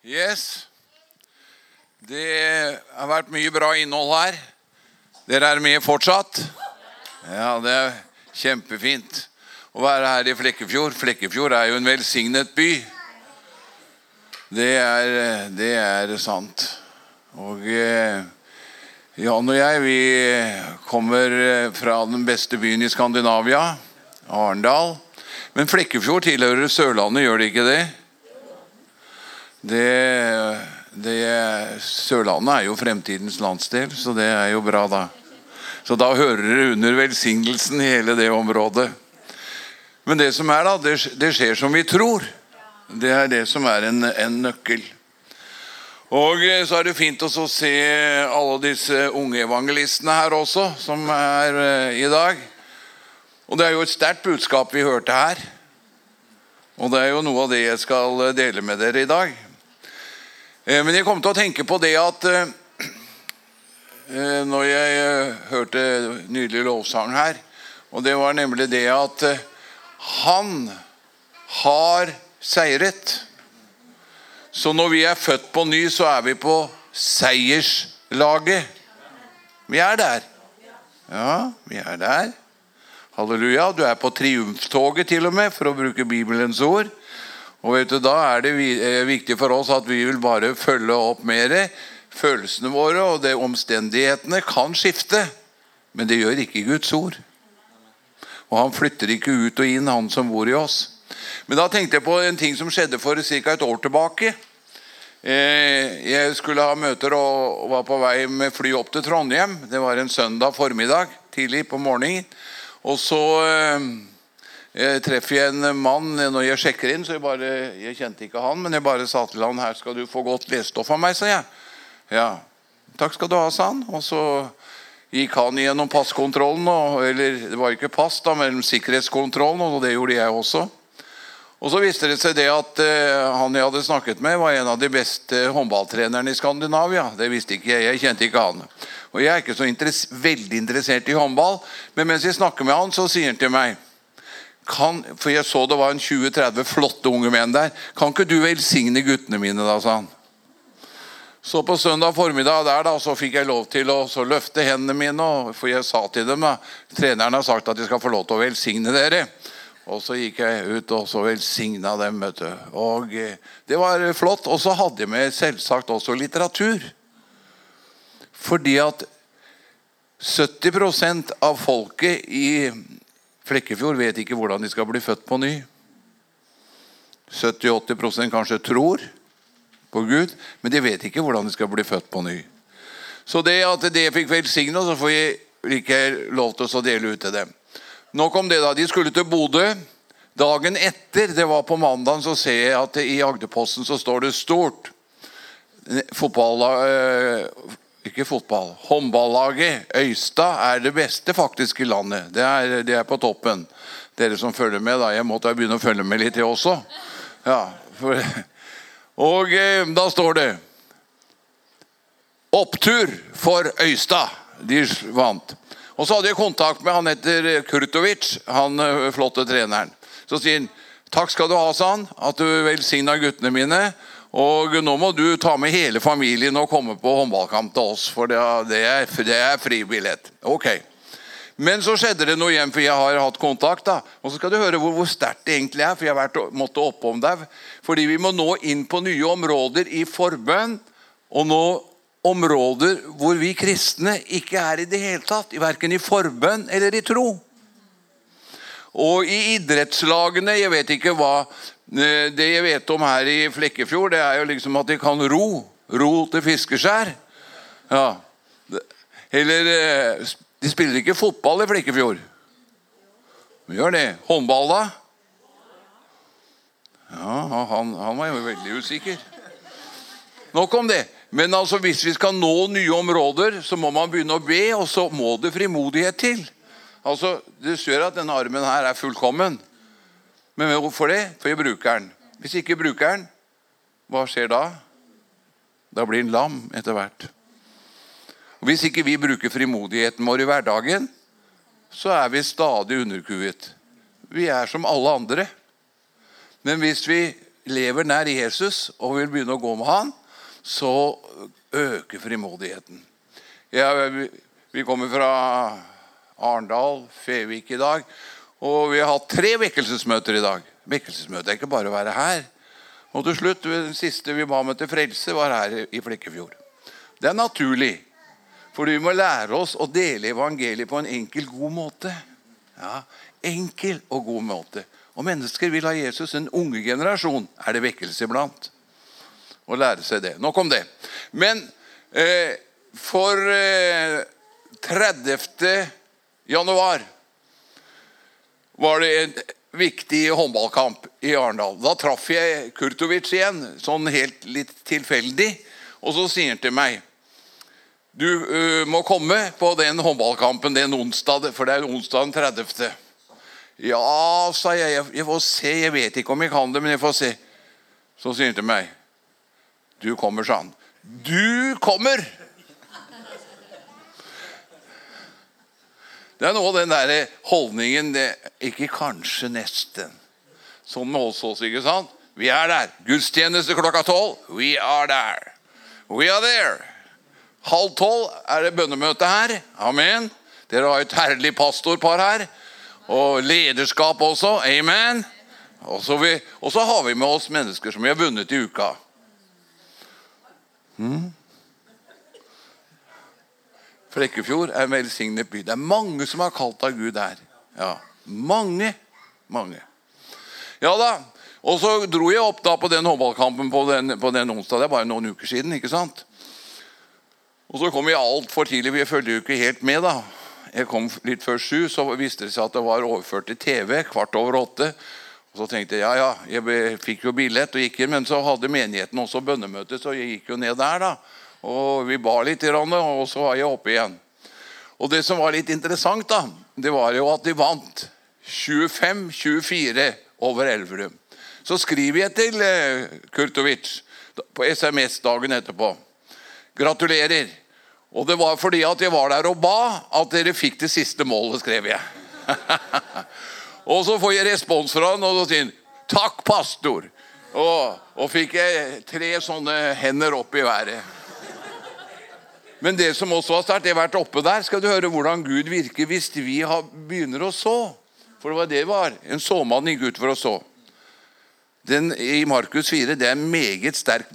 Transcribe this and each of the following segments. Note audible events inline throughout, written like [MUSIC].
Yes. Det har vært mye bra innhold her. Dere er med fortsatt? Ja, det er kjempefint å være her i Flekkefjord. Flekkefjord er jo en velsignet by. Det er, det er sant. Og eh, Jan og jeg, vi kommer fra den beste byen i Skandinavia, Arendal. Men Flekkefjord tilhører Sørlandet, gjør det ikke det? Det, det, Sørlandet er jo fremtidens landsdel, så det er jo bra, da. Så da hører dere under velsignelsen i hele det området. Men det som er da, det, det skjer som vi tror. Det er det som er en, en nøkkel. Og eh, så er det fint å se alle disse unge evangelistene her også, som er eh, i dag. Og det er jo et sterkt budskap vi hørte her. Og det er jo noe av det jeg skal dele med dere i dag. Eh, men jeg kom til å tenke på det at eh, eh, når jeg hørte nydelig lovsang her, og det var nemlig det at han har seiret. Så når vi er født på ny, så er vi på seierslaget. Vi er der. Ja, vi er der. Halleluja. Du er på triumftoget til og med, for å bruke Bibelens ord. Og vet du, Da er det eh, viktig for oss at vi vil bare følge opp mer. Følelsene våre og det omstendighetene kan skifte, men det gjør ikke Guds ord. Og Han flytter ikke ut og inn, han som bor i oss. Men da tenkte jeg på en ting som skjedde for ca. et år tilbake. Eh, jeg skulle ha møter og var på vei med fly opp til Trondheim. Det var en søndag formiddag tidlig på morgenen. Og så eh, jeg treffer en mann når jeg sjekker inn. så Jeg, bare, jeg kjente ikke han, men jeg bare sa til han her skal du få godt lesestoff av meg. sa jeg. Ja, takk skal du ha, sa han. Og så gikk han gjennom passkontrollen. Og, eller det var ikke pass, da, men sikkerhetskontrollen, og det gjorde jeg også. Og Så viste det seg det at uh, han jeg hadde snakket med, var en av de beste håndballtrenerne i Skandinavia. Det visste ikke jeg. Jeg kjente ikke han. Og Jeg er ikke så interess veldig interessert i håndball, men mens jeg snakker med han, så sier han til meg kan, For jeg så det var en 20-30 flotte unge menn der. Kan ikke du velsigne guttene mine, da, sa han. Så på søndag formiddag der da, så fikk jeg lov til å løfte hendene mine. For jeg sa til dem da, treneren har sagt at de skal få lov til å velsigne dere. Og så gikk jeg ut og så velsigna dem. vet du. Og eh, Det var flott. Og så hadde jeg med selvsagt også litteratur. Fordi at 70% av folket i Flekkefjord vet ikke hvordan de skal bli født på ny. 70-80% kanskje tror på Gud, men de vet ikke hvordan de skal bli født på ny. Så det at det fikk velsigna, så får jeg ikke lov til å dele ut til dem. Nok om det, da. De skulle til Bodø. Dagen etter, det var på mandag, så ser jeg at i Agderposten så står det stort. Fotball, øh, ikke fotball. Håndballaget Øystad er det beste faktisk i landet. Det er, det er, på toppen. Dere som følger med, da. Jeg måtte begynne å følge med litt, jeg også. Ja, for, og eh, da står det Opptur for Øystad. De vant. Og så hadde jeg kontakt med han etter Kurtovic, han eh, flotte treneren. Så sier han takk skal du ha, sa han, at du velsigna guttene mine. Og nå må du ta med hele familien og komme på håndballkamp til oss, for det er, det er fri billett. Ok. Men så skjedde det noe igjen, for jeg har hatt kontakt. da. Og så skal du høre hvor, hvor sterkt det egentlig er, for jeg har vært, måtte oppom der. Fordi vi må nå inn på nye områder i forbønn, og nå områder hvor vi kristne ikke er i det hele tatt. Verken i forbønn eller i tro. Og i idrettslagene Jeg vet ikke hva det jeg vet om her i Flekkefjord, det er jo liksom at de kan ro. Ro til fiskeskjær. Ja. Eller eh, De spiller ikke fotball i Flekkefjord. De gjør det. Håndball, da? Ja, han, han var jo veldig usikker. Nok om det. Men altså, hvis vi skal nå nye områder, så må man begynne å be, og så må det frimodighet til. Altså, Du ser at denne armen her er fullkommen. Men hvorfor det? For jeg bruker den. Hvis ikke bruker den, hva skjer da? Da blir den lam etter hvert. Og Hvis ikke vi bruker frimodigheten vår i hverdagen, så er vi stadig underkuet. Vi er som alle andre. Men hvis vi lever nær Jesus og vil begynne å gå med han, så øker frimodigheten. Ja, vi kommer fra Arendal, Fevik i dag. Og vi har hatt tre vekkelsesmøter i dag. Vekkelsesmøte er ikke bare å være her. Og til slutt, Den siste vi ba med til frelse, var her i Flekkefjord. Det er naturlig. for vi må lære oss å dele evangeliet på en enkel, god måte. Ja, Enkel og god måte. Og mennesker vil ha Jesus. En unge generasjon er det vekkelse iblant. Å lære seg det. Nok om det. Men eh, for eh, 30. januar var det en viktig håndballkamp i Arendal. Da traff jeg Kurtovic igjen, sånn helt litt tilfeldig. Og så sier han til meg du uh, må komme på den håndballkampen den onsdag, for det er onsdag den 30. Ja, sa jeg. Jeg får se. Jeg vet ikke om jeg kan det, men jeg får se. Så sier han til meg Du kommer, sa han. Du kommer! Det er noe av den der holdningen det, Ikke kanskje, nesten. Sånn med oss også, ikke sant? Vi er der. Gudstjeneste klokka tolv. We are there. We are there. Halv tolv er det bønnemøte her. Amen. Dere har et herlig pastorpar her. Og lederskap også. Amen. Og så, vi, og så har vi med oss mennesker som vi har vunnet i uka. Hmm? Flekkefjord er en velsignet by. Det er mange som har kalt av Gud her. Ja, Mange. Mange. Ja da. Og så dro jeg opp da på den håndballkampen på den, på den onsdag. Det er bare noen uker siden. ikke sant? Og så kom jeg altfor tidlig. Jeg følte jo ikke helt med. da. Jeg kom litt før sju, så viste det seg at det var overført til TV kvart over åtte. Og Så tenkte jeg ja, ja, jeg fikk jo billett og gikk inn, men så hadde menigheten også bønnemøte, så jeg gikk jo ned der. da. Og vi ba litt, og så var jeg oppe igjen. Og det som var litt interessant, da, det var jo at de vant 25-24 over Elverum. Så skriver jeg til eh, Kurtovic på SMS dagen etterpå. Gratulerer. Og det var fordi at jeg var der og ba at dere fikk det siste målet, skrev jeg. [LAUGHS] og så får jeg respons fra han, og så sier han 'Takk, pastor'. Og, og fikk jeg tre sånne hender opp i været. Men det som også har sterkt, det har vært oppe der, skal du høre hvordan Gud virker hvis vi har, begynner å så. For det var det det var. En såmann gikk ut for å så. Den I Markus 4 det er en meget sterk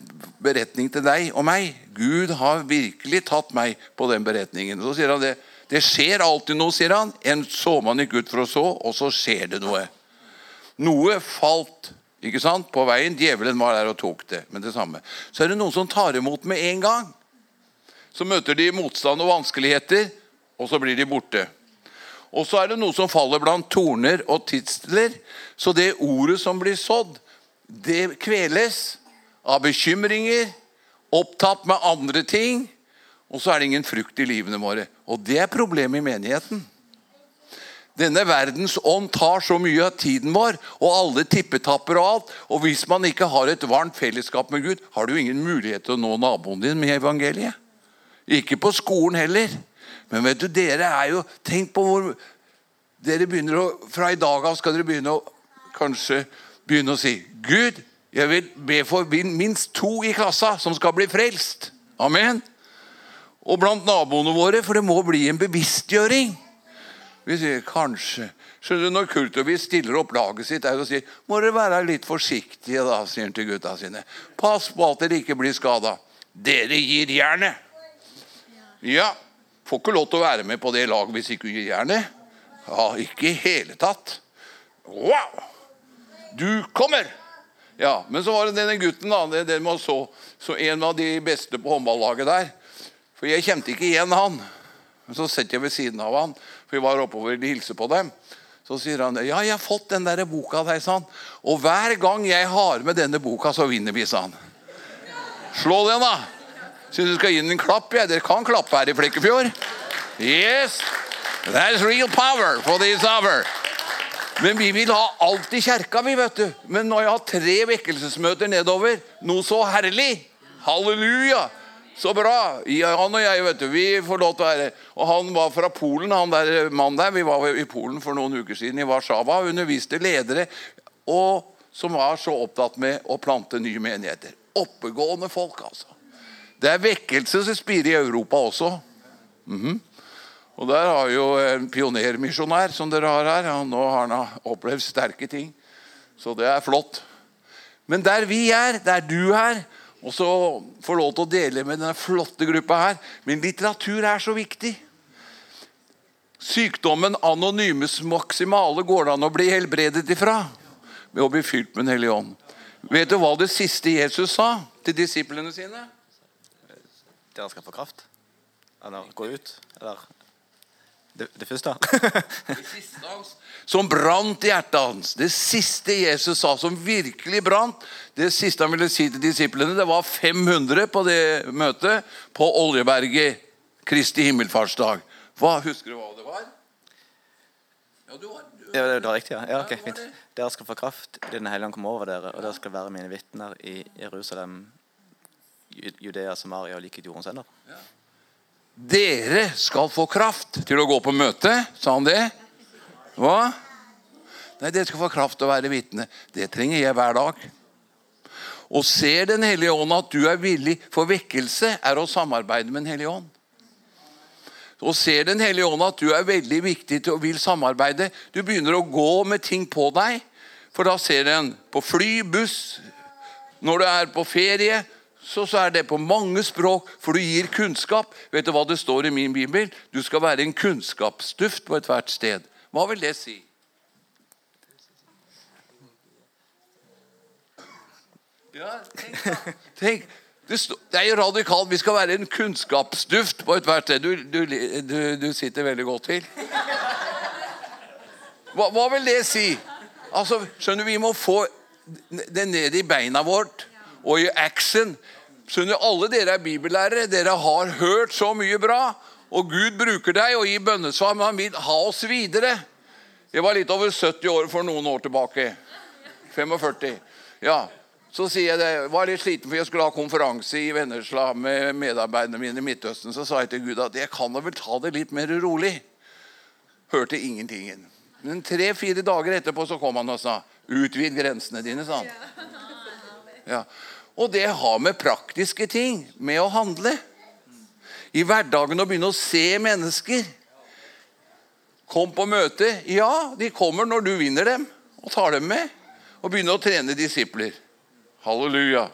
beretning til deg og meg. Gud har virkelig tatt meg på den beretningen. Så sier han det. Det skjer alltid noe, sier han. En såmann gikk ut for å så, og så skjer det noe. Noe falt ikke sant, på veien. Djevelen var der og tok det. Men det samme. Så er det noen som tar imot med en gang. Så møter de motstand og vanskeligheter, og så blir de borte. Og så er det noe som faller blant torner og tidsler. Så det ordet som blir sådd, det kveles av bekymringer, opptatt med andre ting. Og så er det ingen frukt i livene våre. Og det er problemet i menigheten. Denne verdens ånd tar så mye av tiden vår, og alle tippetapper og alt. Og hvis man ikke har et varmt fellesskap med Gud, har du ingen mulighet til å nå naboen din med evangeliet. Ikke på skolen heller. Men vet du, dere er jo Tenk på hvor dere begynner å, Fra i dag av skal dere begynne å kanskje begynne å si Gud, jeg vil be for minst to i klassa som skal bli frelst. Amen. Og blant naboene våre, for det må bli en bevisstgjøring. Vi sier kanskje. Skjønner du, Når Kurtovic stiller opp laget sitt og sier må dere være litt forsiktige, da, sier han til gutta sine. Pass på at dere ikke blir skada. Dere gir jernet. Ja, får ikke lov til å være med på det laget hvis ikke du gir jernet. Ja, ikke i hele tatt. Wow! Du kommer! Ja, Men så var det denne gutten, da. Det, det så, så en av de beste på håndballaget der. For jeg kjente ikke igjen han. Men så setter jeg ved siden av han, for vi var oppover og hilse på dem. Så sier han ja, jeg har fått den der boka der, sa han. Og hver gang jeg har med denne boka, så vinner vi, sa han. Slå den, da! Syns du skal gi den en klapp? Ja. Dere kan klappe her i Flekkefjord. Yes, that's real power for this hour. Men vi vil ha alt i kjerka, vi, vet du. Men når jeg har tre vekkelsesmøter nedover, noe så herlig Halleluja! Så bra. Han og jeg, vet du, vi får lov til å være Og han var fra Polen, han der mannen der. Vi var i Polen for noen uker siden, i Warszawa, og underviste ledere. Og som var så opptatt med å plante nye menigheter. Oppegående folk, altså. Det er vekkelse som spirer i Europa også. Mm -hmm. Og Der har jo en pionermisjonær som dere har her. og Nå har han opplevd sterke ting. Så det er flott. Men der vi er, der du er, og så får lov til å dele med denne flotte gruppa her Men litteratur er så viktig. Sykdommen anonymes maximale går det an å bli helbredet ifra ved å bli fylt med Den hellige ånd. Vet du hva det siste Jesus sa til disiplene sine? Dere skal få kraft? Eller gå ut? Eller det, det første? det siste hans, som brant i hjertet hans. Det siste Jesus sa, som virkelig brant, det siste han ville si til disiplene, det var 500 på det møtet på Oljeberget Kristi himmelfartsdag. Hva, Husker du hva det var? Ja, du var, ja, det var riktig. Ja, ja ok, fint. Dere skal få kraft Den hellige ånd kommer over dere, og dere skal være mine vitner i Jerusalem, Judea, Samaria og like til jordens ender. Ja. Dere skal få kraft til å gå på møte, sa han det? Hva? Nei, dere skal få kraft til å være vitne. Det trenger jeg hver dag. Og ser Den hellige ånd at du er villig for vekkelse, er å samarbeide med Den hellige ånd. Og ser Den hellige ånd at du er veldig viktig til å vil samarbeide, du begynner å gå med ting på deg, for da ser den på fly, buss, når du er på ferie, så, så er det på mange språk, for du gir kunnskap. Vet du hva det står i min bibel? Du skal være en kunnskapsduft på ethvert sted. Hva vil det si? Ja, tenk, da. tenk. Det, er jo radikalt. Vi skal være en kunnskapsduft på ethvert sted. Du, du, du, du, sitter veldig godt til. Hva, hva vil det si? Altså, skjønner du, Vi må få det ned i beina vårt og i action. Skjønner Alle dere er bibellærere. Dere har hørt så mye bra. Og Gud bruker deg og gir bønnesvar, men han vil ha oss videre. Jeg var litt over 70 år for noen år tilbake. 45. Ja, Så sier jeg det, jeg var litt sliten, for jeg skulle ha konferanse i Vennesla med medarbeiderne mine i Midtøsten. Så sa jeg til Gud at jeg kan da vel ta det litt mer rolig. Hørte ingenting. Men tre-fire dager etterpå så kom han og sa 'Utvid grensene dine', sa han. Ja. Og det har med praktiske ting, med å handle. I hverdagen å begynne å se mennesker. Kom på møte. Ja, de kommer når du vinner dem og tar dem med. Og begynner å trene disipler. Halleluja.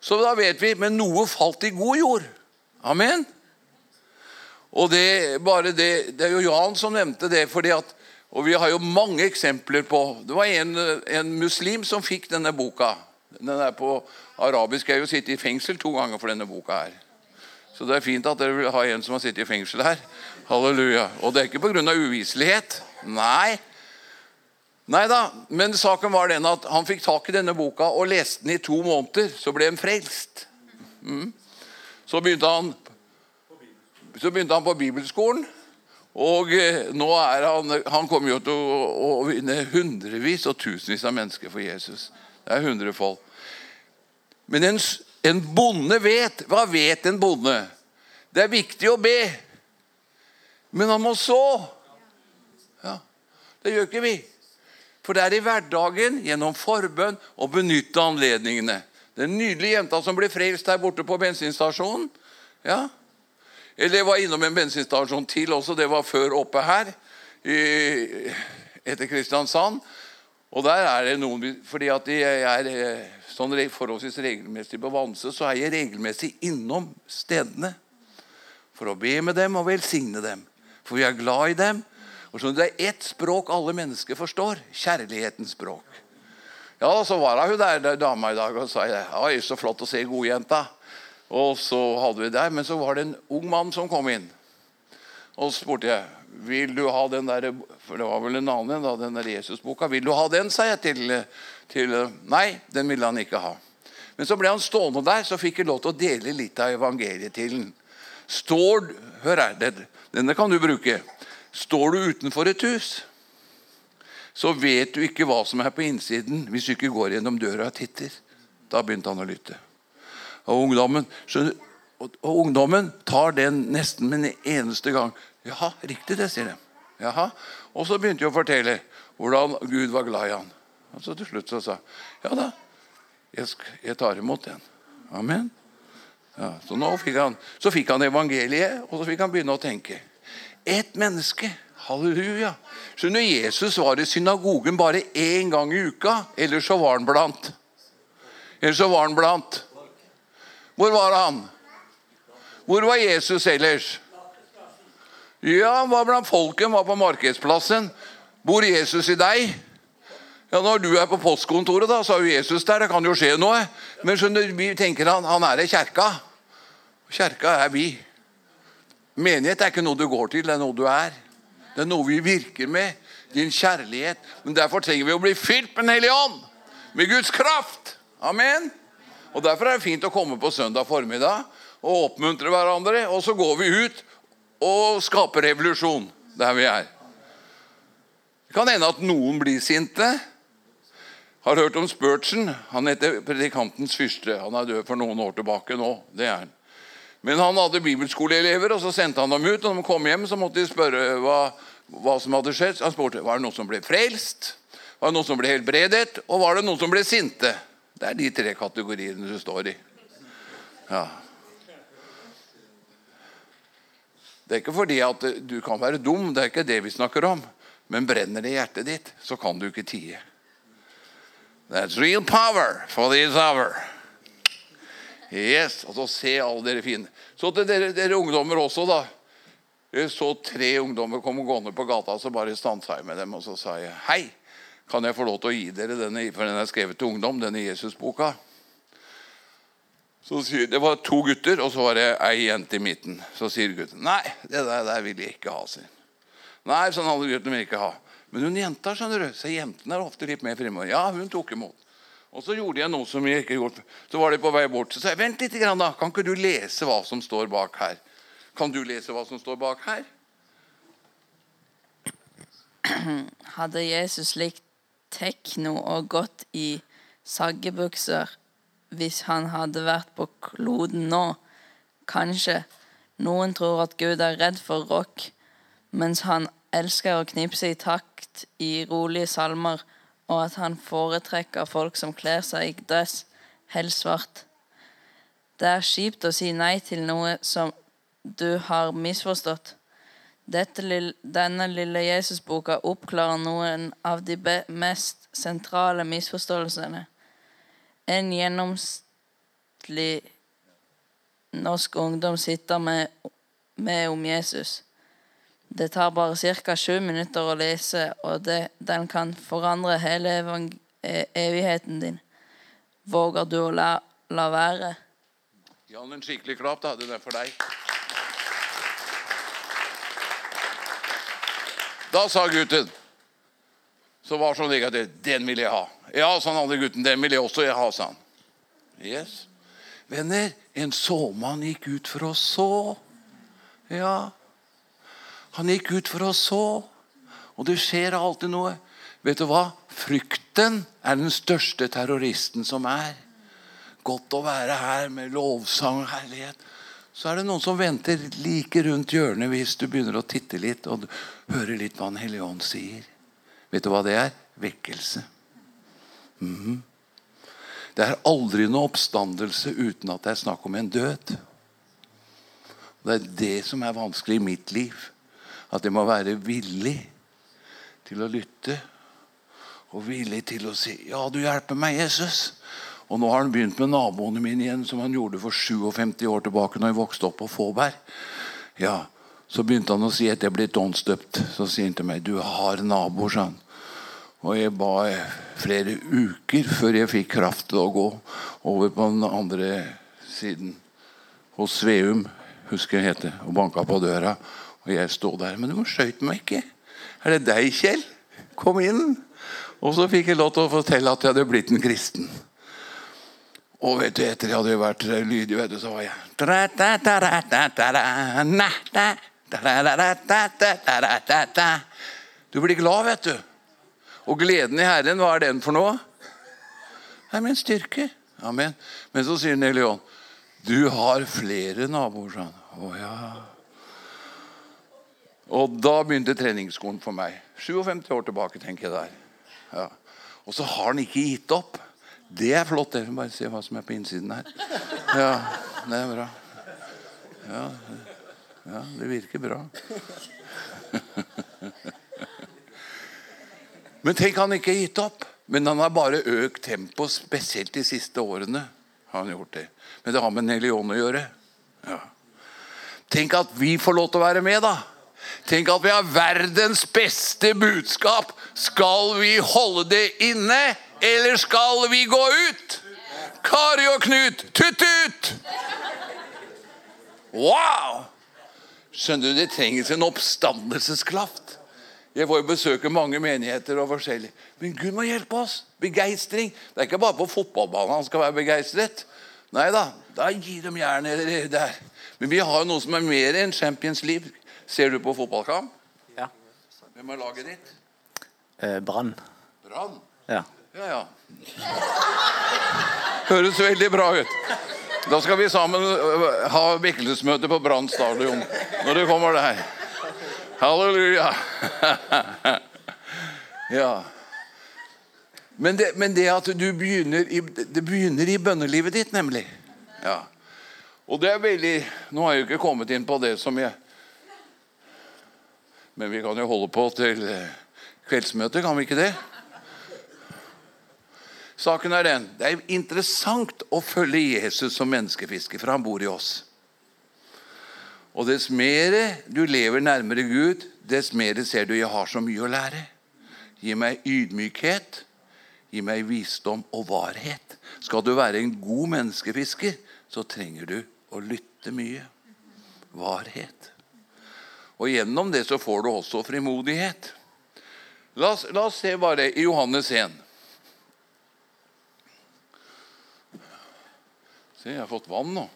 Så da vet vi Men noe falt i god jord. Amen. Og det, det, det er jo Jan som nevnte det. fordi at, og Vi har jo mange eksempler på Det var en, en muslim som fikk denne boka. Den er på arabisk. Jeg har jo sittet i fengsel to ganger for denne boka her. Så det er fint at dere vil ha en som har sittet i fengsel her. Halleluja. Og det er ikke pga. uviselighet. Nei. Nei da, men saken var den at han fikk tak i denne boka og leste den i to måneder. Så ble han frelst. Mm. Så, begynte han, så begynte han på bibelskolen. Og eh, nå er han Han kommer jo til å, å vinne hundrevis og tusenvis av mennesker for Jesus. Det er hundrefold. Men en, en bonde vet. Hva vet en bonde? Det er viktig å be, men han må så. Ja, Det gjør ikke vi. For det er i hverdagen, gjennom forbønn, å benytte anledningene. Den nydelige jenta som ble frelst her borte på bensinstasjonen. Ja. Eller jeg var innom en bensinstasjon til også. Det var før oppe her, etter Kristiansand. Og der er det noen Fordi at jeg er sånn forholdsvis regelmessig på Vanse, så er jeg regelmessig innom stedene for å be med dem og velsigne dem. For vi er glad i dem. Og så Det er ett språk alle mennesker forstår. Kjærlighetens språk. Ja, Så var hun der, der dama i dag og sa Oi, så flott å se godjenta. Og så hadde vi der, Men så var det en ung mann som kom inn. Og så spurte jeg vil du ha den der, for det var vel en annen da, den der Jesusboka. Vil du ha den, sa jeg til, til Nei, den ville han ikke ha. Men så ble han stående der, så fikk jeg lov til å dele litt av evangeliet til ham. Står Hør her, denne kan du bruke. Står du utenfor et hus, så vet du ikke hva som er på innsiden hvis du ikke går gjennom døra og titter. Da begynte han å lytte. Og ungdommen, og, ungdommen tar den nesten med en eneste gang. Ja, riktig det, sier de. Jaha. Og så begynte de å fortelle hvordan Gud var glad i han. Og så til slutt så sa ja da, jeg, jeg tar imot den. Amen. Ja, så nå fikk han, så fikk han evangeliet, og så fikk han begynne å tenke. Ett menneske. Halleluja. Skjønner Jesus var i synagogen bare én gang i uka. Ellers så var han blant. Ellers så var han blant. Hvor var han? Hvor var Jesus ellers? Ja, han var blant folket, var på markedsplassen. Bor Jesus i deg? Ja, Når du er på postkontoret, da, så er jo Jesus der. Det kan jo skje noe. Men skjønner, vi tenker han, han er i kjerka. Kjerka er vi. Menighet er ikke noe du går til, det er noe du er. Det er noe vi virker med. Din kjærlighet. Men derfor trenger vi å bli fylt med Den hellige ånd. Med Guds kraft. Amen. Og Derfor er det fint å komme på søndag formiddag og oppmuntre hverandre. Og så går vi ut og skaper revolusjon der vi er. Det kan hende at noen blir sinte. Har hørt om Spurgeon. Han heter predikantens fyrste. Han er død for noen år tilbake nå. det er han. Men han hadde bibelskoleelever, og så sendte han dem ut. og Når de kom hjem, så måtte de spørre hva, hva som hadde skjedd. Han spurte var det noen som ble frelst, var det noen som ble helbredet, og var det noen som ble sinte. Det er de tre kategoriene du står i. Ja. Det er ikke fordi at du kan være dum, det er ikke det vi snakker om. Men brenner det i hjertet ditt, så kan du ikke tie. That's real power for this hour. Yes, altså Se alle dere fine. Så til dere, dere ungdommer også, da. Jeg så tre ungdommer komme gående på gata, så bare stansa jeg med dem og så sa jeg, hei, kan jeg få lov til å gi dere denne, for den er skrevet til ungdom, denne Jesusboka. Så sier, Det var to gutter, og så var det ei jente i midten. Så sier gutten nei, det der, der vil jeg ikke ha. sin. Nei, sånn alle gutten vil ikke ha. Men hun jenta, skjønner du, så jentene er ofte litt mer fremover. Ja, hun tok imot. Og så gjorde jeg noe som jeg ikke gjorde. Så var de på vei bort. Så sa jeg vent litt, da. Kan ikke du lese hva som står bak her? Kan du lese hva som står bak her? Hadde Jesus likt tekno og gått i saggebukser hvis han hadde vært på kloden nå? Kanskje. Noen tror at Gud er redd for rock, mens han elsker å knipse i takt i rolige salmer og at han foretrekker folk som kler seg i dress, helst svart. Det er kjipt å si nei til noe som du har misforstått. Dette, denne lille Jesusboka oppklarer noen av de mest sentrale misforståelsene. En gjennomsnittlig norsk ungdom sitter med, med om Jesus. Det tar bare ca. sju minutter å lese, og det, den kan forandre hele e, evigheten din. Våger du å la, la være? Gi han en skikkelig klapp, da. Den er for deg. Da sa gutten, som var så negativ, 'Den vil jeg ha'. Ja, sa den andre gutten. 'Den vil jeg også ha', sa han. Yes. Venner, en såmann gikk ut for å så. Ja, han gikk ut for å så. Og det skjer alltid noe. Vet du hva? Frykten er den største terroristen som er. Godt å være her med lovsang og herlighet. Så er det noen som venter like rundt hjørnet hvis du begynner å titte litt og høre litt hva Den hellige ånd sier. Vet du hva det er? Vekkelse. Mm -hmm. Det er aldri noe oppstandelse uten at det er snakk om en død. Det er det som er vanskelig i mitt liv. At jeg må være villig til å lytte. Og villig til å si 'Ja, du hjelper meg, Jesus'. Og nå har han begynt med naboene mine igjen, som han gjorde for 57 år tilbake når jeg vokste opp på Fåberg. Ja, Så begynte han å si at jeg ble åndsdøpt. Så sier han til meg 'Du har naboer', sa han. Og jeg ba flere uker før jeg fikk kraft til å gå over på den andre siden. Hos Sveum, husker jeg heter, og banka på døra. Og jeg sto der. Men du skjøt meg ikke. Er det deg, Kjell? Kom inn. Og så fikk jeg lov til å fortelle at jeg hadde blitt en kristen. Og vet du, etter jeg hadde vært lydig, vet du, så var jeg Du blir glad, vet du. Og gleden i Herren, hva er den for noe? Det er min styrke. Amen. Men så sier Neleon, du har flere naboer, han. Å ja. Og da begynte treningsskolen for meg. 57 år tilbake, tenker jeg der. Ja. Og så har han ikke gitt opp. Det er flott. det. Bare se hva som er på innsiden her. Ja, det er bra. Ja, ja det virker bra. Men tenk, han ikke har gitt opp. Men han har bare økt tempoet, spesielt de siste årene. har han gjort det. Men det har med Den hellige å gjøre. Ja. Tenk at vi får lov til å være med, da. Tenk at vi har verdens beste budskap. Skal vi holde det inne, eller skal vi gå ut? Kari og Knut, tutt-ut! Wow! Skjønner du, Det trengs en oppstandelseskraft. Jeg får jo besøke mange menigheter og forskjellig. Men Gud må hjelpe oss. Begeistring. Det er ikke bare på fotballbanen han skal være begeistret. Nei da, da gir de jernet der. Men vi har jo noe som er mer enn Champions League. Ser du på fotballkamp? Ja. Hvem er laget ditt? Eh, Brann. Brann. Ja. Ja, ja. Høres veldig bra ut. Da skal vi sammen øh, ha vekkelsesmøte på Brann stadion når det kommer der. Halleluja. [LAUGHS] Ja. Men det, men det at du begynner i, det begynner i bønnelivet ditt, nemlig. Ja. Og det er veldig Nå har jeg jo ikke kommet inn på det som jeg Men vi kan jo holde på til eh, kveldsmøtet, kan vi ikke det? Saken er den. Det er interessant å følge Jesus som menneskefisker, for han bor i oss. Og dess mer du lever nærmere Gud, dess mer ser du jeg har så mye å lære. Gi meg ydmykhet, gi meg visdom og varhet. Skal du være en god menneskefisker, så trenger du å lytte mye. Varhet. Og gjennom det så får du også frimodighet. La oss, la oss se bare i Johannes 1. Se, jeg har fått vann nå.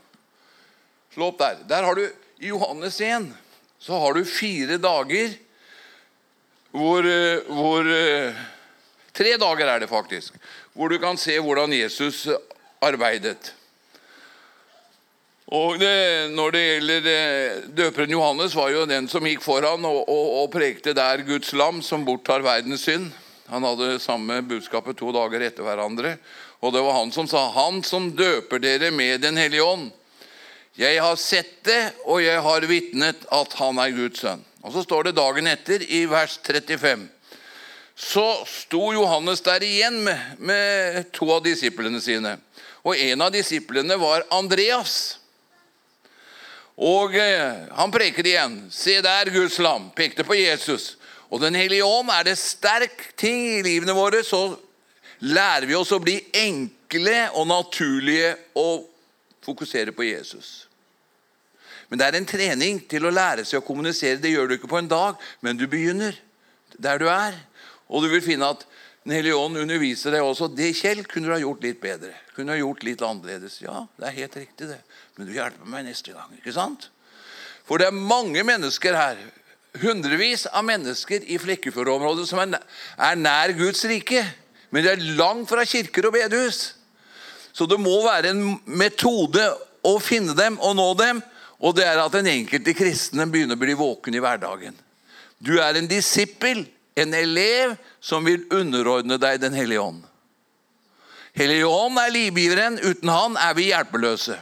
Slå opp der. Der har du, I Johannes 1 så har du fire dager hvor, eh, hvor eh, Tre dager er det faktisk. Hvor du kan se hvordan Jesus arbeidet. Og det, Når det gjelder eh, døperen Johannes, var jo den som gikk foran og, og, og prekte der Guds lam som borttar verdens synd. Han hadde samme budskapet to dager etter hverandre. Og det var han som sa, 'Han som døper dere med Den hellige ånd'. Jeg har sett det, og jeg har vitnet at han er Guds sønn. Og Så står det dagen etter, i vers 35. Så sto Johannes der igjen med, med to av disiplene sine. Og en av disiplene var Andreas. Og eh, han preker igjen. Se der, Guds lam. Pekte på Jesus. Og Den hellige ånd er det sterk ting i livene våre. Så lærer vi oss å bli enkle og naturlige og fokusere på Jesus. Men det er en trening til å lære seg å kommunisere. Det gjør du ikke på en dag, men du begynner der du er. Og du vil finne at Den hellige ånd underviser deg også. Det, Kjell, kunne du ha gjort litt bedre. Kunne du ha gjort litt annerledes. Ja, det er helt riktig, det. Men du hjelper meg neste gang. ikke sant? For det er mange mennesker her, hundrevis av mennesker i Flekkefjord-området som er nær Guds rike. Men det er langt fra kirker og bedehus. Så det må være en metode å finne dem og nå dem. Og det er at den enkelte kristne begynner å bli våken i hverdagen. Du er en disippel, en elev, som vil underordne deg Den hellige ånd. Hellige ånd er livgiveren. Uten han er vi hjelpeløse.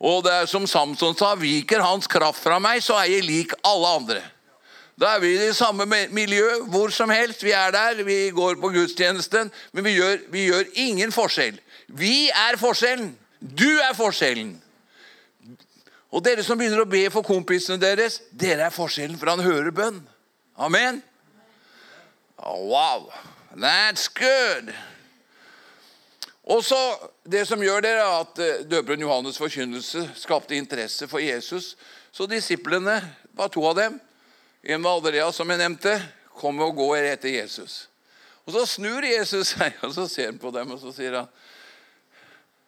Og det er som Samson sa, viker hans kraft fra meg, så er jeg lik alle andre. Da er vi i det samme miljø hvor som helst. Vi er der, vi går på gudstjenesten, men vi gjør, vi gjør ingen forskjell. Vi er forskjellen. Du er forskjellen. Og dere som begynner å be for kompisene deres, dere er forskjellen, for han hører bønn. Amen. Oh, wow, that's good. Og så, Det som gjør det, er at eh, døperen Johannes' forkynnelse skapte interesse for Jesus. Så disiplene, var to av dem, en var Andreas, som jeg nevnte, kom og går etter Jesus. Og Så snur Jesus seg og så ser han på dem og så sier han,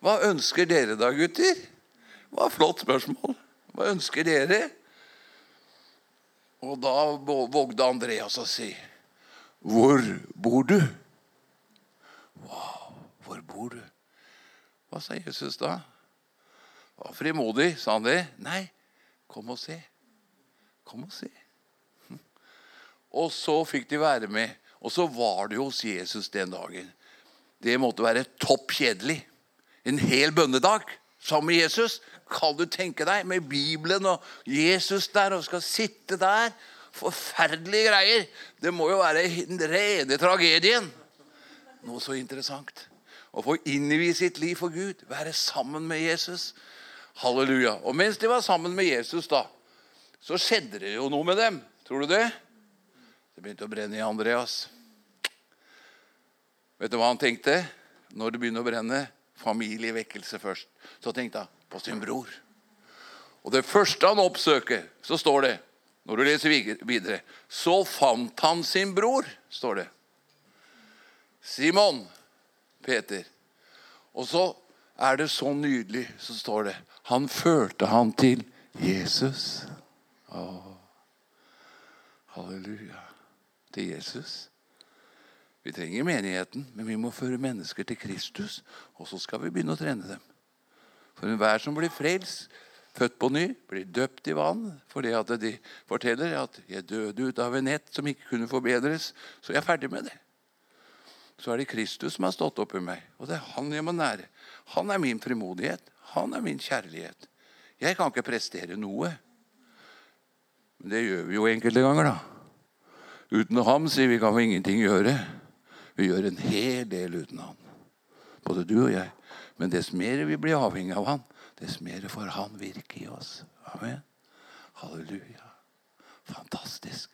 Hva ønsker dere da, gutter? Et flott spørsmål. Hva ønsker dere? Og da vågde Andreas å si hvor bor du? Wow, hvor bor du? Hva sa Jesus da? Var frimodig, sa han det? Nei, kom og se. Kom og se. [LAUGHS] Og så fikk de være med. Og så var det hos Jesus den dagen. Det måtte være topp kjedelig. En hel bønnedag sammen med Jesus. Kan du tenke deg, med Bibelen og Jesus der, og skal sitte der. Forferdelige greier. Det må jo være den rene tragedien. Noe så interessant. Å få innvie sitt liv for Gud, være sammen med Jesus. Halleluja. Og mens de var sammen med Jesus, da, så skjedde det jo noe med dem. Tror du det? Det begynte å brenne i Andreas. Vet du hva han tenkte når det begynner å brenne? Familievekkelse først. Så tenkte han på sin bror. Og det første han oppsøker, så står det når du leser videre Så fant han sin bror, står det. Simon Peter. Og så er det så nydelig, så står det Han førte han til Jesus. Å, halleluja til Jesus. Vi trenger menigheten, men vi må føre mennesker til Kristus. Og så skal vi begynne å trene dem. For enhver som blir frelst, født på ny, blir døpt i vann fordi at de forteller at 'jeg døde ut av en nett som ikke kunne forbedres', så jeg er ferdig med det. Så er det Kristus som har stått opp i meg, og det er Han jeg må nære. Han er min frimodighet. Han er min kjærlighet. Jeg kan ikke prestere noe. Men det gjør vi jo enkelte ganger, da. Uten ham, sier vi, kan vi ingenting gjøre. Vi gjør en hel del uten ham. Både du og jeg. Men dess mer vi blir avhengig av han, dess mer får han virke i oss. Amen. Halleluja. Fantastisk.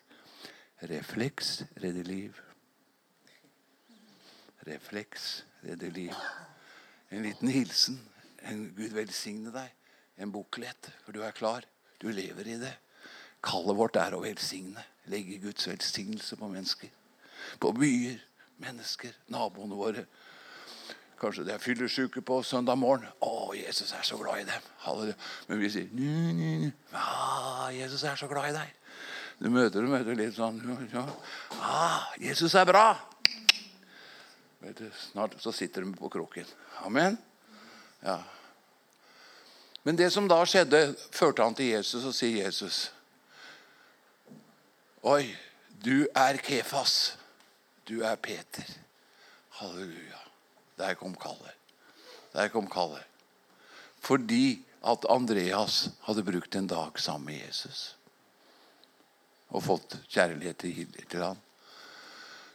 Refleks redder liv. Refleks redder liv. En liten hilsen. En Gud velsigne deg. En boklett, for du er klar. Du lever i det. Kallet vårt er å velsigne legge Guds velsignelse på mennesker. På byer, mennesker, naboene våre. Kanskje de er fyllesyke på søndag morgen. Å, Jesus er så glad i dem. Men vi sier nu, nu, nu. Ah, Jesus er så glad i deg. Du møter du møter litt sånn ja. ah, Jesus er bra. Vet du, snart så sitter de på kroken. Amen. Ja. Men det som da skjedde, førte han til Jesus, og sier Jesus Oi, du er Kefas. Du er Peter. Halleluja. Der kom kallet. Der kom kallet. Fordi at Andreas hadde brukt en dag sammen med Jesus. Og fått kjærlighet til ham.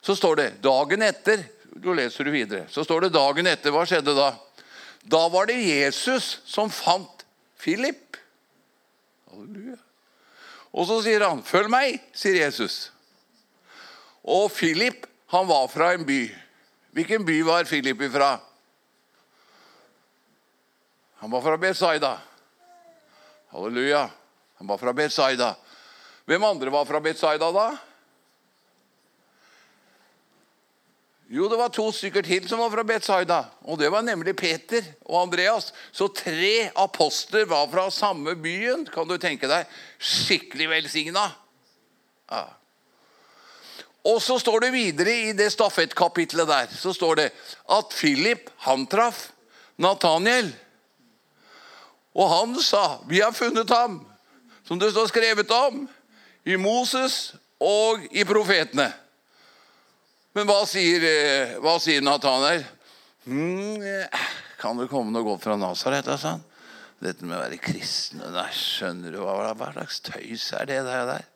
Så står det dagen etter Nå leser du videre. Så står det dagen etter. Hva skjedde da? Da var det Jesus som fant Philip. Halleluja. Og så sier han, 'Følg meg', sier Jesus. Og Philip, han var fra en by. Hvilken by var Philip ifra? Han var fra Betzaida. Halleluja. Han var fra Betzaida. Hvem andre var fra Betzaida da? Jo, det var to stykker til som var fra Betsaida. Og det var nemlig Peter og Andreas. Så tre apostler var fra samme byen. Kan du tenke deg? Skikkelig velsigna. Ja. Og så står det videre i det stafettkapitlet der så står det at Philip han traff Nathaniel. Og han sa, 'Vi har funnet ham', som det står skrevet om i Moses og i profetene. Men hva sier, eh, hva sier Nathanael? Mm, kan det komme noe godt fra Nasaret? Altså? Dette med å være kristne Nei, skjønner du hva, hva slags tøys er det der?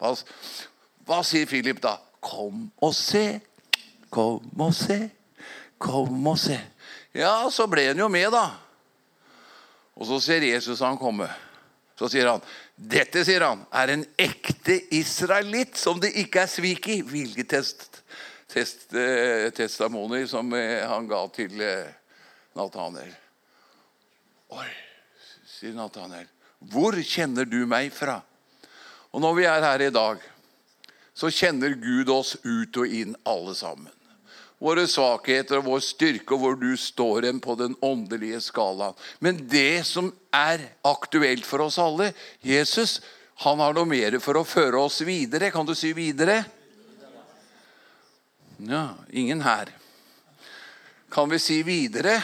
Hva, hva sier Philip da? Kom og se. Kom og se. Kom og se. Ja, så ble han jo med, da. Og så ser Jesus han komme. Så sier han, 'Dette sier han, er en ekte israelitt som det ikke er svik i.' Hvilket test, eh, som eh, han ga til Nathaniel. Oi, sier Nathaniel. Hvor kjenner du meg fra? Og når vi er her i dag, så kjenner Gud oss ut og inn, alle sammen. Våre svakheter og vår styrke, og hvor du står hen på den åndelige skalaen. Men det som er aktuelt for oss alle Jesus han har noe mer for å føre oss videre. Kan du si videre? Ja, ingen her. Kan vi si videre?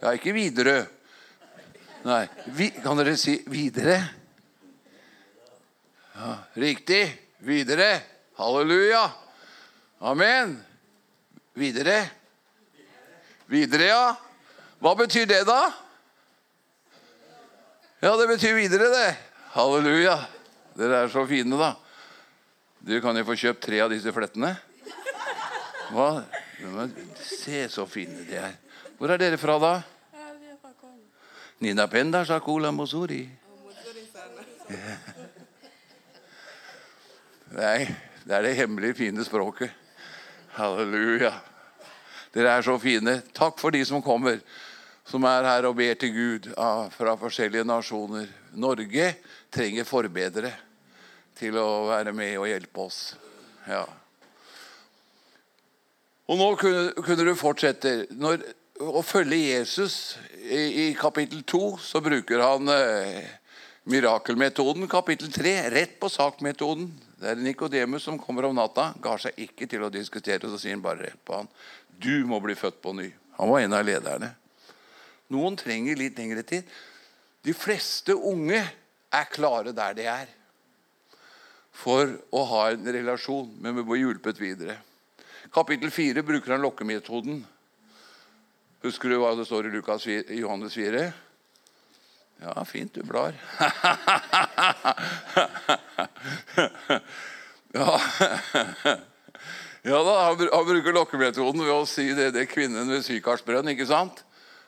Ja, ikke Widerøe. Nei. Vi, kan dere si videre? Ja, Riktig. Videre. Halleluja. Amen. Videre. Videre, ja. Hva betyr det, da? Ja, det betyr videre, det. Halleluja. Dere er så fine, da. Du kan jo få kjøpt tre av disse flettene. Hva? Se så fine de er. Hvor er dere fra, da? Nina Penda Shakula Mosuri. Nei, det er det hemmelige, fine språket. Halleluja. Dere er så fine. Takk for de som kommer, som er her og ber til Gud fra forskjellige nasjoner. Norge trenger forbedere til å være med og hjelpe oss. Ja. Og nå kunne, kunne du fortsette. Når, å følge Jesus i, i kapittel 2 så bruker han eh, mirakelmetoden. Kapittel 3 rett på sak-metoden. Det er Nikodemus som kommer om natta. Ga seg ikke til å diskutere, så sier han bare rett på han. Du må bli født på ny. Han var en av lederne. Noen trenger litt lengre tid. De fleste unge er klare der de er for å ha en relasjon, men vi må hjulpet videre. Kapittel 4 bruker han lokkemetoden. Husker du hva det står i Lukas, Johannes 4? Ja, fint, du blar. [LAUGHS] ja. ja da, han, bruker lokkemetoden ved å si det, det kvinnen ved Sykarsbrønn. ikke sant?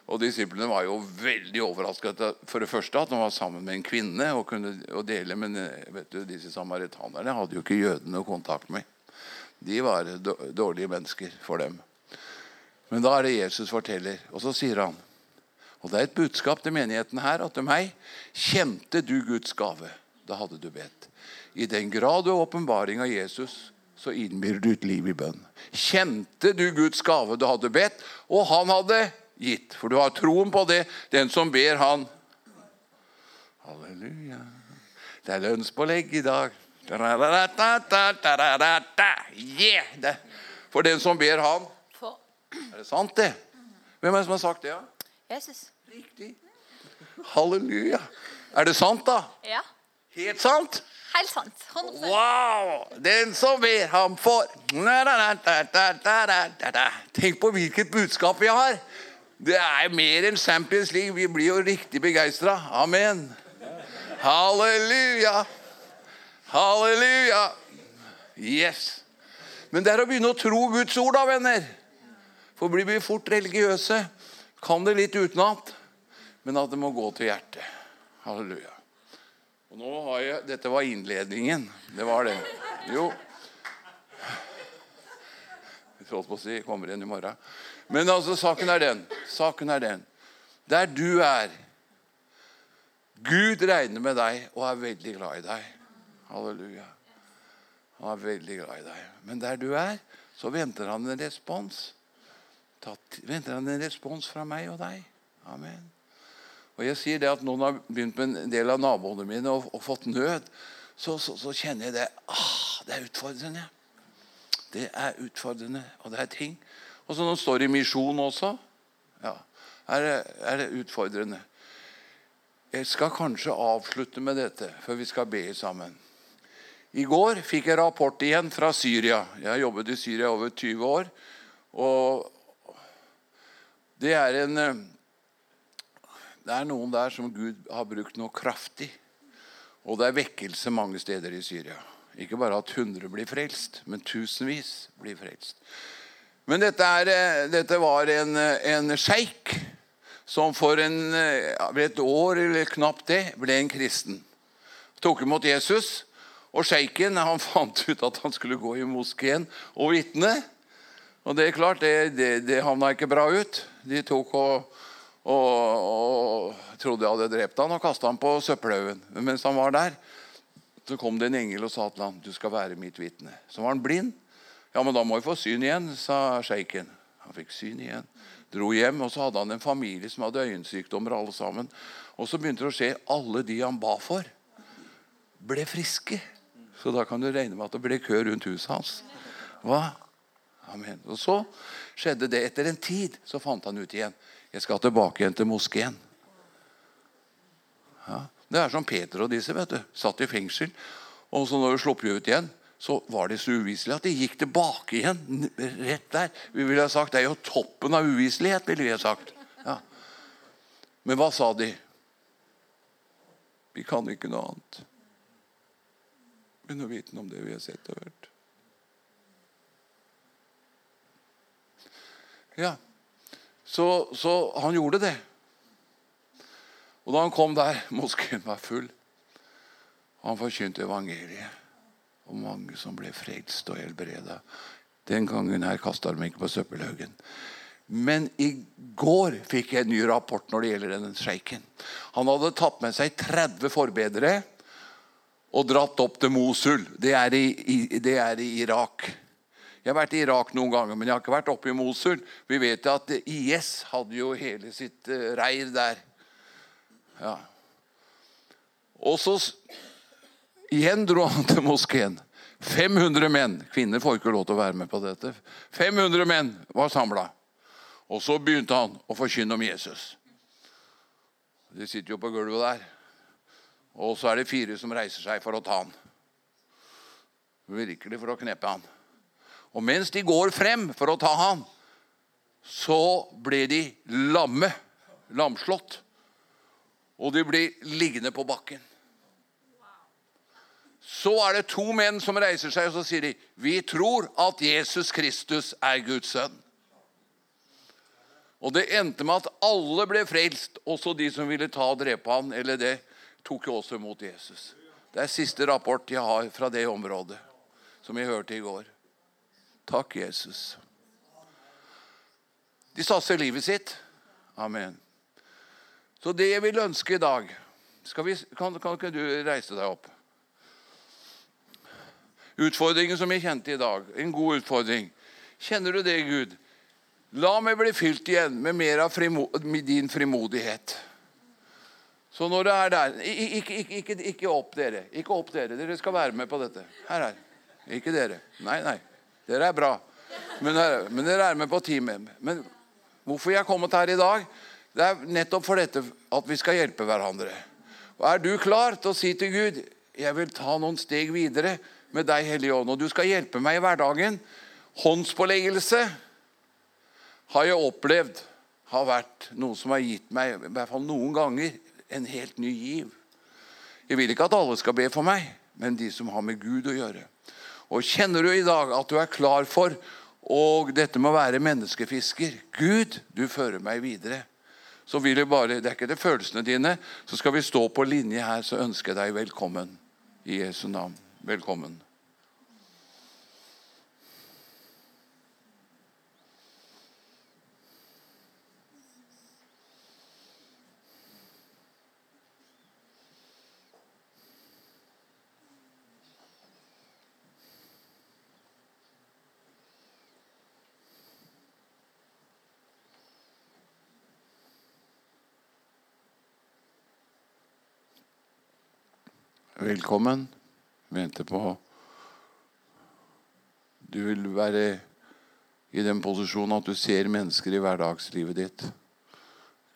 Og Disiplene var jo veldig overrasket for det første at han var sammen med en kvinne og kunne dele. Men vet du, disse samaritanerne hadde jo ikke jødene kontakt med. De var dårlige mennesker for dem. Men da er det Jesus forteller, og så sier han Og det er et budskap til menigheten her at til meg kjente du Guds gave. Da hadde du bedt. I den grad du er åpenbaring av Jesus, så innbyr du et liv i bønn. Kjente du Guds gave du hadde bedt, og han hadde gitt. For du har troen på det. Den som ber, han Halleluja. Det er lønnspålegg i dag. Yeah! For den som ber, han er det sant, det? Hvem er det som har sagt det? Ja? Jesus. Riktig. Halleluja. Er det sant, da? Ja. Helt sant? Helt sant. 100 Wow! Den som ber, ham får. Tenk på hvilket budskap vi har. Det er mer enn Champions League. Vi blir jo riktig begeistra. Amen. Halleluja. Halleluja. Yes. Men det er å begynne å tro Guds ord, da, venner. For blir vi fort religiøse, kan det litt utenat, men at det må gå til hjertet. Halleluja. Og nå har jeg, Dette var innledningen. Det var det. Jo. Jeg holdt på å si kommer igjen i morgen. Men altså, saken er den. Saken er den. Der du er Gud regner med deg og er veldig glad i deg. Halleluja. Han er veldig glad i deg. Men der du er, så venter han en respons venter han en respons fra meg og deg. Amen. Og jeg sier det at Noen har begynt med en del av naboene mine og, og fått nød. Så, så, så, kjenner jeg det ah, Det er utfordrende. Det er utfordrende, og det er ting. Og så når det står i misjon også, ja, er det, er det utfordrende. Jeg skal kanskje avslutte med dette før vi skal be sammen. I går fikk jeg rapport igjen fra Syria. Jeg har jobbet i Syria over 20 år. Og det er, en, eh, det er noen der som Gud har brukt noe kraftig. Og det er vekkelse mange steder i Syria. Ikke bare at hundre blir frelst, men tusenvis blir frelst. Men dette, er, eh, dette var en, eh, en sjeik som for en, et år eller knapt det ble en kristen. Tok imot Jesus. Og sjeiken fant ut at han skulle gå i moskeen og vitne. Og det er klart, det, det, det havna ikke bra ut. De tok og, og, og trodde de hadde drept han og kasta han på søppelhaugen. Men mens han var der, så kom det en engel og sa til ham du skal være mitt vitne. Så var han blind. Ja, men da må vi få syn igjen, sa sjeiken. Han fikk syn igjen. Dro hjem, og så hadde han en familie som hadde øyensykdommer. alle sammen. Og så begynte det å skje. Alle de han ba for, ble friske. Så da kan du regne med at det ble kø rundt huset hans. Hva? Amen. Og så skjedde det. Etter en tid så fant han ut igjen. Jeg skal tilbake igjen til moskeen. Ja. Det er som Peter og disse. vet du. Satt i fengsel. Og så når du slapp ut igjen, så var det så uviselig at de gikk tilbake igjen. rett der. Vi ville ha sagt, Det er jo toppen av uviselighet, ville vi ha sagt. Ja. Men hva sa de? Vi kan ikke noe annet enn å vite om det vi har sett og hørt. Ja, så, så han gjorde det. Og da han kom der, [LAUGHS] moskeen var full, han forkynte evangeliet og mange som ble frelst og helbreda. Den gangen her kasta de ikke på søppelhaugen. Men i går fikk jeg en ny rapport når det gjelder denne sjeiken. Han hadde tatt med seg 30 forbedere og dratt opp til Mosul. Det er, i, i, det er i Irak. Jeg har vært i Irak noen ganger, men jeg har ikke vært oppe i Mosul. Vi vet at IS hadde jo hele sitt uh, reir der. Ja. Og så Igjen dro han til moskeen. 500 menn. Kvinner får ikke lov til å være med på dette. 500 menn var samla. Og så begynte han å forkynne om Jesus. De sitter jo på gulvet der. Og så er det fire som reiser seg for å ta han. Virkelig for å kneppe han. Og mens de går frem for å ta han, så ble de lamme. Lamslått. Og de blir liggende på bakken. Så er det to menn som reiser seg og så sier de, vi tror at Jesus Kristus er Guds sønn. Og Det endte med at alle ble frelst, også de som ville ta og drepe han, eller det, tok jo også imot Jesus. Det er siste rapport jeg har fra det området, som jeg hørte i går. Takk, Jesus. De satser livet sitt. Amen. Så det jeg vil ønske i dag vi, kan, kan ikke du reise deg opp? Utfordringen som jeg kjente i dag. En god utfordring. Kjenner du det, Gud? La meg bli fylt igjen med mer av frimo din frimodighet. Så når det er der ikke, ikke, ikke, ikke, opp, dere. Ikke opp, dere. Dere skal være med på dette. Her, her. Ikke dere. Nei, nei. Dere er bra. Men, men dere er med på teamet. Men hvorfor jeg er kommet her i dag? Det er nettopp for dette at vi skal hjelpe hverandre. Og Er du klar til å si til Gud jeg vil ta noen steg videre? med deg, Hellige Ånd. Og du skal hjelpe meg i hverdagen. Håndspåleggelse har jeg opplevd har vært noe som har gitt meg, i hvert fall noen ganger, en helt ny giv. Jeg vil ikke at alle skal be for meg, men de som har med Gud å gjøre. Og Kjenner du i dag at du er klar for og dette med å være menneskefisker Gud, du fører meg videre. Så vil jeg bare, Det er ikke det følelsene dine. Så skal vi stå på linje her, så ønsker jeg deg velkommen. I Jesu navn. Velkommen. Velkommen. Vente på Du vil være i den posisjonen at du ser mennesker i hverdagslivet ditt.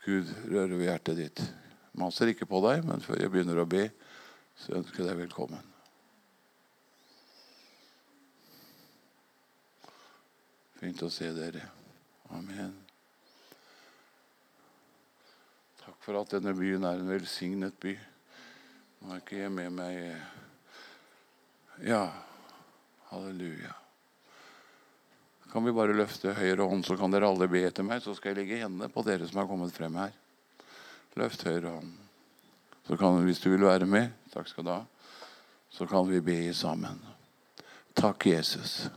Gud rører ved hjertet ditt. Maser ikke på deg, men før jeg begynner å be, så ønsker jeg deg velkommen. Fint å se dere. Amen. Takk for at denne byen er en velsignet by. Nå har ikke jeg med meg Ja, halleluja. Kan vi bare løfte høyre hånd, så kan dere alle be etter meg, så skal jeg legge hendene på dere som har kommet frem her. Løft høyre hånd. Så kan, hvis du vil være med, takk skal du ha, så kan vi be sammen. Takk, Jesus,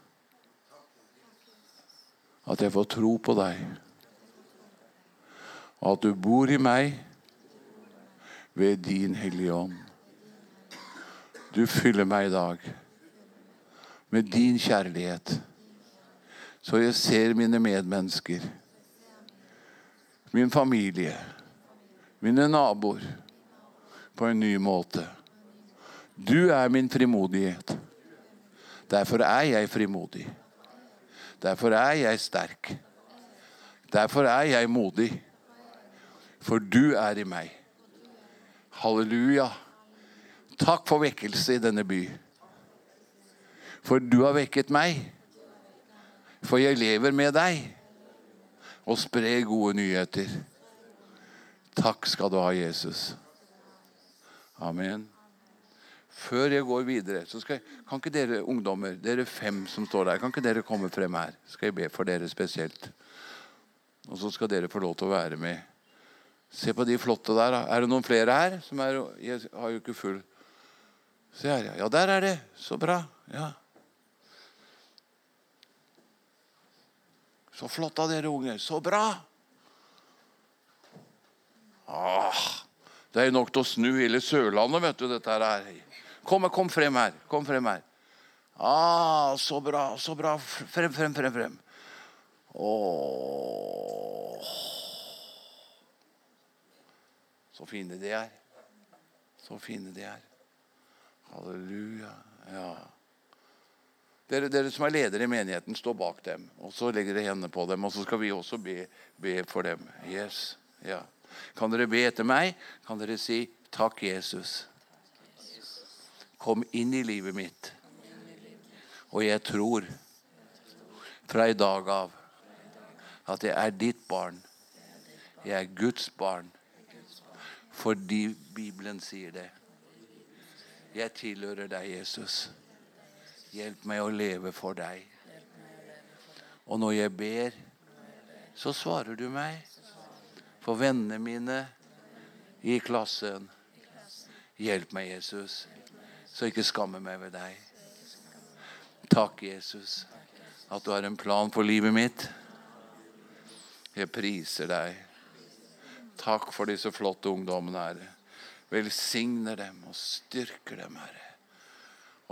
at jeg får tro på deg, og at du bor i meg ved din Hellige Ånd. Du fyller meg i dag med din kjærlighet, så jeg ser mine medmennesker, min familie, mine naboer, på en ny måte. Du er min frimodighet. Derfor er jeg frimodig. Derfor er jeg sterk. Derfor er jeg modig. For du er i meg. Halleluja. Takk for vekkelse i denne by. For du har vekket meg. For jeg lever med deg og sprer gode nyheter. Takk skal du ha, Jesus. Amen. Før jeg går videre, så jeg, kan ikke dere ungdommer, dere fem som står der, kan ikke dere komme frem her? Skal jeg be for dere spesielt. Og så skal dere få lov til å være med. Se på de flotte der. Er det noen flere her? Som er, jeg har jo ikke full Se jeg. ja. Der er det. Så bra. Ja. Så flott av dere unge. Så bra! Åh, det er nok til å snu hele Sørlandet, vet du. dette her. Kom, kom frem her. Kom frem her. Ah, så bra, så bra. Frem, frem, frem. frem. Åh. Så fine de er. Så fine de er. Halleluja. Ja. Dere, dere, som er ledere i menigheten, stå bak dem. Og så legger dere hendene på dem, og så skal vi også be, be for dem. Yes. Ja. Kan dere be etter meg? Kan dere si 'Takk, Jesus'. Kom inn i livet mitt. Og jeg tror fra i dag av at jeg er ditt barn. Jeg er Guds barn. Fordi Bibelen sier det. Jeg tilhører deg, Jesus. Hjelp meg å leve for deg. Og når jeg ber, så svarer du meg. For vennene mine i klassen. Hjelp meg, Jesus, så jeg ikke skammer meg ved deg. Takk, Jesus, at du har en plan for livet mitt. Jeg priser deg. Takk for disse flotte ungdommene, Herre. Velsigner dem og styrker dem, Herre.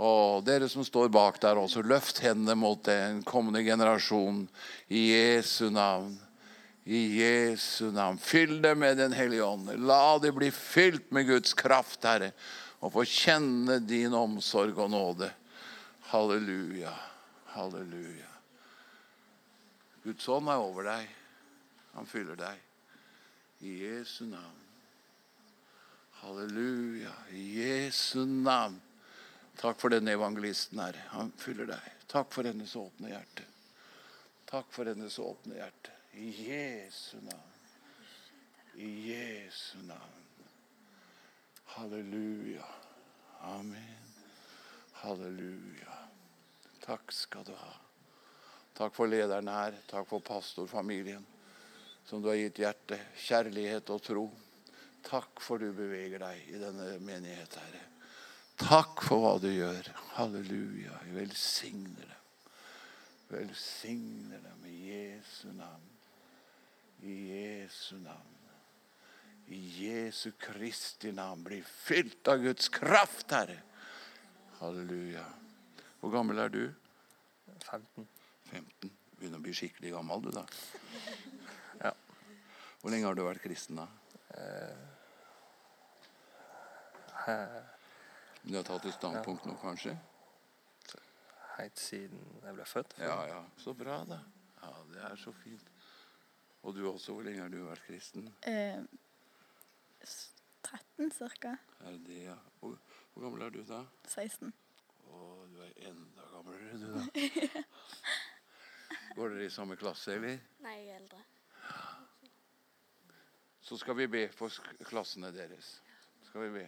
Og dere som står bak der også, løft hendene mot den kommende generasjon i Jesu navn. I Jesu navn. Fyll dem med Den hellige ånd. La dem bli fylt med Guds kraft, Herre, og få kjenne din omsorg og nåde. Halleluja. Halleluja. Guds ånd er over deg. Han fyller deg. I Jesu navn. Halleluja. I Jesu navn. Takk for denne evangelisten her. Han fyller deg. Takk for hennes åpne hjerte. Takk for hennes åpne hjerte. I Jesu navn. I Jesu navn. Halleluja. Amen. Halleluja. Takk skal du ha. Takk for lederen her. Takk for pastorfamilien som du har gitt hjerte, kjærlighet og tro. Takk for du beveger deg i denne menighet, Herre. Takk for hva du gjør. Halleluja. Jeg velsigner dem. Velsigner dem i Jesu navn. I Jesu navn. I Jesu Kristi navn. Bli fylt av Guds kraft, Herre. Halleluja. Hvor gammel er du? 15. 15. Begynner å bli skikkelig gammel, du, da. Ja. Hvor lenge har du vært kristen, da? Du har tatt et standpunkt nå, kanskje? Helt siden jeg ble født. Ja, ja. Så bra, da. Ja, Det er så fint. Og du også, hvor lenge har du vært kristen? Eh, 13 cirka. Er det det, ja? Hvor, hvor gammel er du da? 16. Å, du er enda gamlere, du, da. [LAUGHS] Går dere i samme klasse, eller? Nei, jeg er eldre. Så skal vi be for klassene deres. Skal vi be.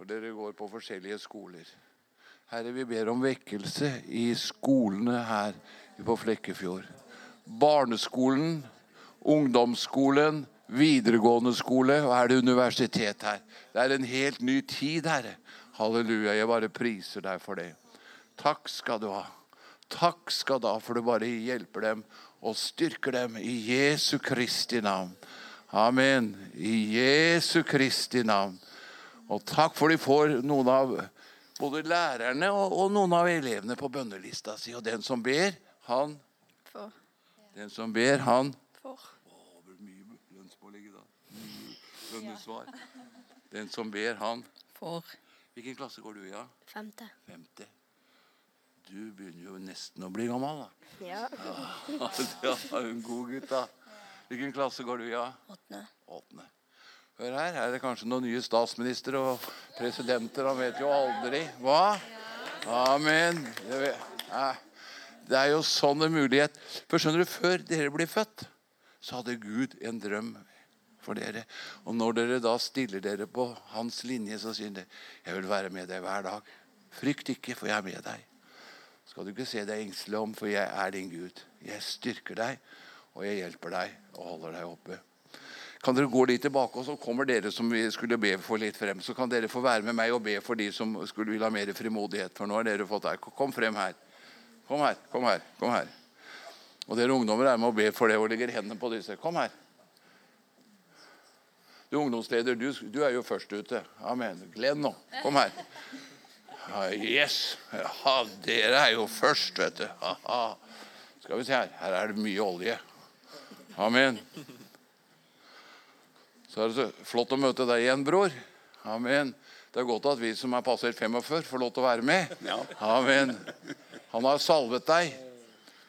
For dere går på forskjellige skoler. Herre, vi ber om vekkelse i skolene her på Flekkefjord. Barneskolen, ungdomsskolen, videregående skole, og er det universitet her. Det er en helt ny tid, Herre. Halleluja. Jeg bare priser deg for det. Takk skal du ha. Takk skal du ha, for du bare hjelper dem og styrker dem i Jesu Kristi navn. Amen. I Jesu Kristi navn. Og takk for de får noen av både lærerne og, og noen av elevene på bønnelista si. Og den som ber, han For. Den som ber, han For. Å, det blir mye lønnspålegg da. Lønnesvar. Den som ber, han For Hvilken klasse går du i? Ja? Femte. Femte. Du begynner jo nesten å bli gammel, da. Ja. Ja, [LAUGHS] en god gutt, da. Hvilken klasse går du i? Ja? Åttende. Åttende. Hør her, er det kanskje noen nye statsministre og presidenter. Han vet jo aldri. Hva? Amen. Det er- jo sånn en mulighet. For skjønner du, Før dere ble født, så hadde Gud en drøm for dere. Og når dere da stiller dere på hans linje, så sier dere jeg vil være med deg hver dag. Frykt ikke, for jeg er med deg. Skal du ikke se deg engstelig om, for jeg er din Gud. Jeg styrker deg, og jeg hjelper deg og holder deg oppe. Kan dere gå litt tilbake, og så kommer dere som vi skulle be for litt frem. Så kan dere få være med meg og be for de som skulle vil ha mer frimodighet. For nå har dere fått her. Kom frem her. Kom her, kom her. kom her. Og dere ungdommer er med og ber for det og legger hendene på disse. Kom her. Du ungdomsleder, du, du er jo først ute. Amen. Glenn nå. Kom her. Ja, yes. Ja, dere er jo først, vet du. Haha. Skal vi se her. Her er det mye olje. Amen. Så er det så flott å møte deg igjen, bror. Amen. Det er godt at vi som er passert 45, får lov til å være med. Amen. Han har salvet deg.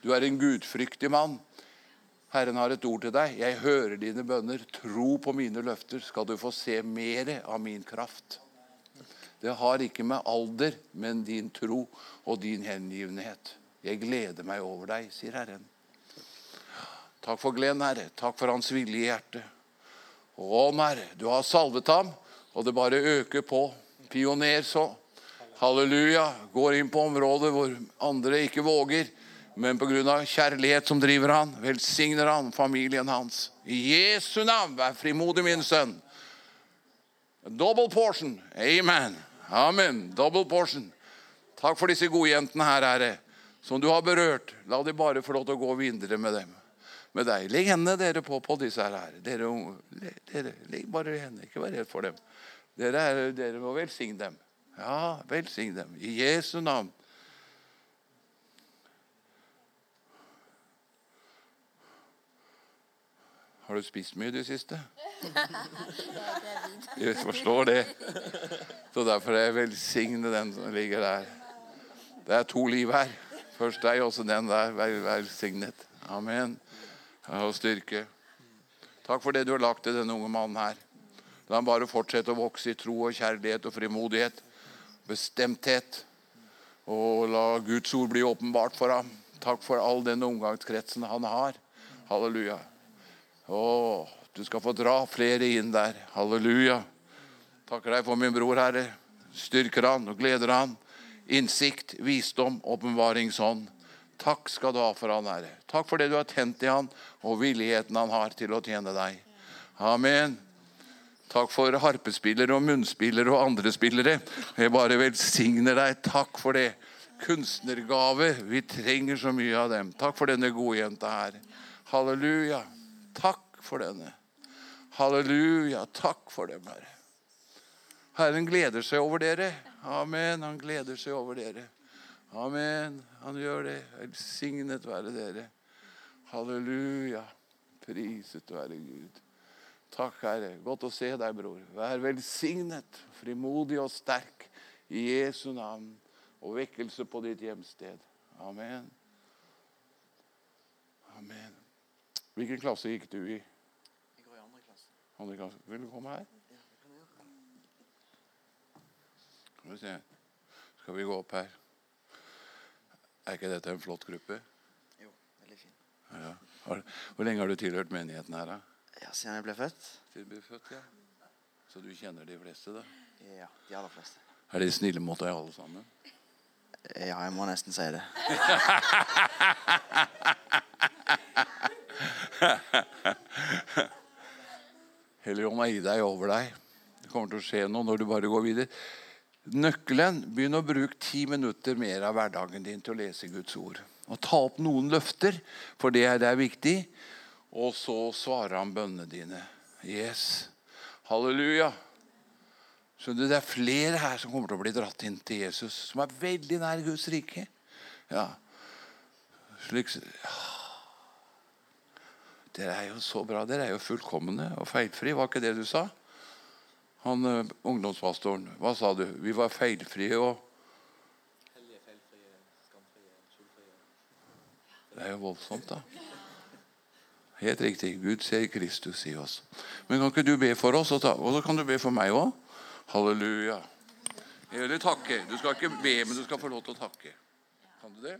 Du er en gudfryktig mann. Herren har et ord til deg. Jeg hører dine bønner. Tro på mine løfter, skal du få se mer av min kraft. Det har ikke med alder, men din tro og din hengivenhet. Jeg gleder meg over deg, sier Herren. Takk for gleden, Herre. Takk for hans villige hjerte. Herre, du har salvet ham, og det bare øker på. Pioner så. Halleluja. Går inn på områder hvor andre ikke våger, men pga. kjærlighet som driver han, velsigner han familien hans. I Jesu navn, vær frimodig, min sønn. Double portion. Amen. Amen. Double portion. Takk for disse godjentene her, Herre, som du har berørt. La de bare få lov til å gå videre med dem. Med deg. Legg hendene dere på, på disse her. Dere, dere, legg bare hendene. Ikke vær redd for dem. Dere, er, dere må velsigne dem. Ja, velsign dem. I Jesu navn. Har du spist mye i det siste? [LAUGHS] Jeg forstår det. Så derfor er jeg velsigne den som ligger der. Det er to liv her. Først deg, og så den der. Vær velsignet. Amen. Og styrke. Takk for det du har lagt til denne unge mannen her. La ham bare fortsette å vokse i tro og kjærlighet og frimodighet. Bestemthet. Og la Guds ord bli åpenbart for ham. Takk for all den omgangskretsen han har. Halleluja. Å, du skal få dra flere inn der. Halleluja. Takker deg for min bror, Herre. Styrker han og gleder han. Innsikt, visdom, åpenbaringsånd. Takk skal du ha for han, Herre. Takk for det du har tent i han, og villigheten han har til å tjene deg. Amen. Takk for harpespillere og munnspillere og andre spillere. Jeg bare velsigner deg. Takk for det. Kunstnergave. Vi trenger så mye av dem. Takk for denne gode jenta her. Halleluja. Takk for denne. Halleluja. Takk for dem, Herre. Herren gleder seg over dere. Amen. Han gleder seg over dere. Amen. Han gjør det. Velsignet være dere. Halleluja. Priset være Gud. Takk, Herre. Godt å se deg, bror. Vær velsignet, frimodig og sterk i Jesu navn. Og vekkelse på ditt hjemsted. Amen. Amen. Hvilken klasse gikk du i? Jeg går i andre klasse. Andre klasse. Vil du komme her? Skal vi se. Skal vi gå opp her? Er ikke dette en flott gruppe? Jo, veldig fin. Ja. Hvor lenge har du tilhørt menigheten her? da? Ja, siden jeg ble født? Siden du ble født, ja. Så du kjenner de fleste, da? Ja, de aller fleste. Er de snille mot deg alle sammen? Ja, jeg må nesten si det. [LAUGHS] Helligånd er i deg over deg. Det kommer til å skje noe når du bare går videre. Nøkkelen begynn å bruke ti minutter mer av hverdagen din til å lese Guds ord. Og ta opp noen løfter, for det er, det er viktig. Og så svarer han bønnene dine. Yes. Halleluja. Skjønner du, Det er flere her som kommer til å bli dratt inn til Jesus, som er veldig nær Guds rike. Ja. Slik, dere er jo så bra. Dere er jo fullkomne og feilfrie. Var ikke det du sa? Han eh, ungdomspastoren, hva sa du? Vi var feilfrie og Det er jo voldsomt, da. Helt riktig. Gud ser Kristus i oss. Men kan ikke du be for oss, og, ta, og så kan du be for meg òg? Halleluja. Eller takke. Du skal ikke be, men du skal få lov til å takke. Kan du det?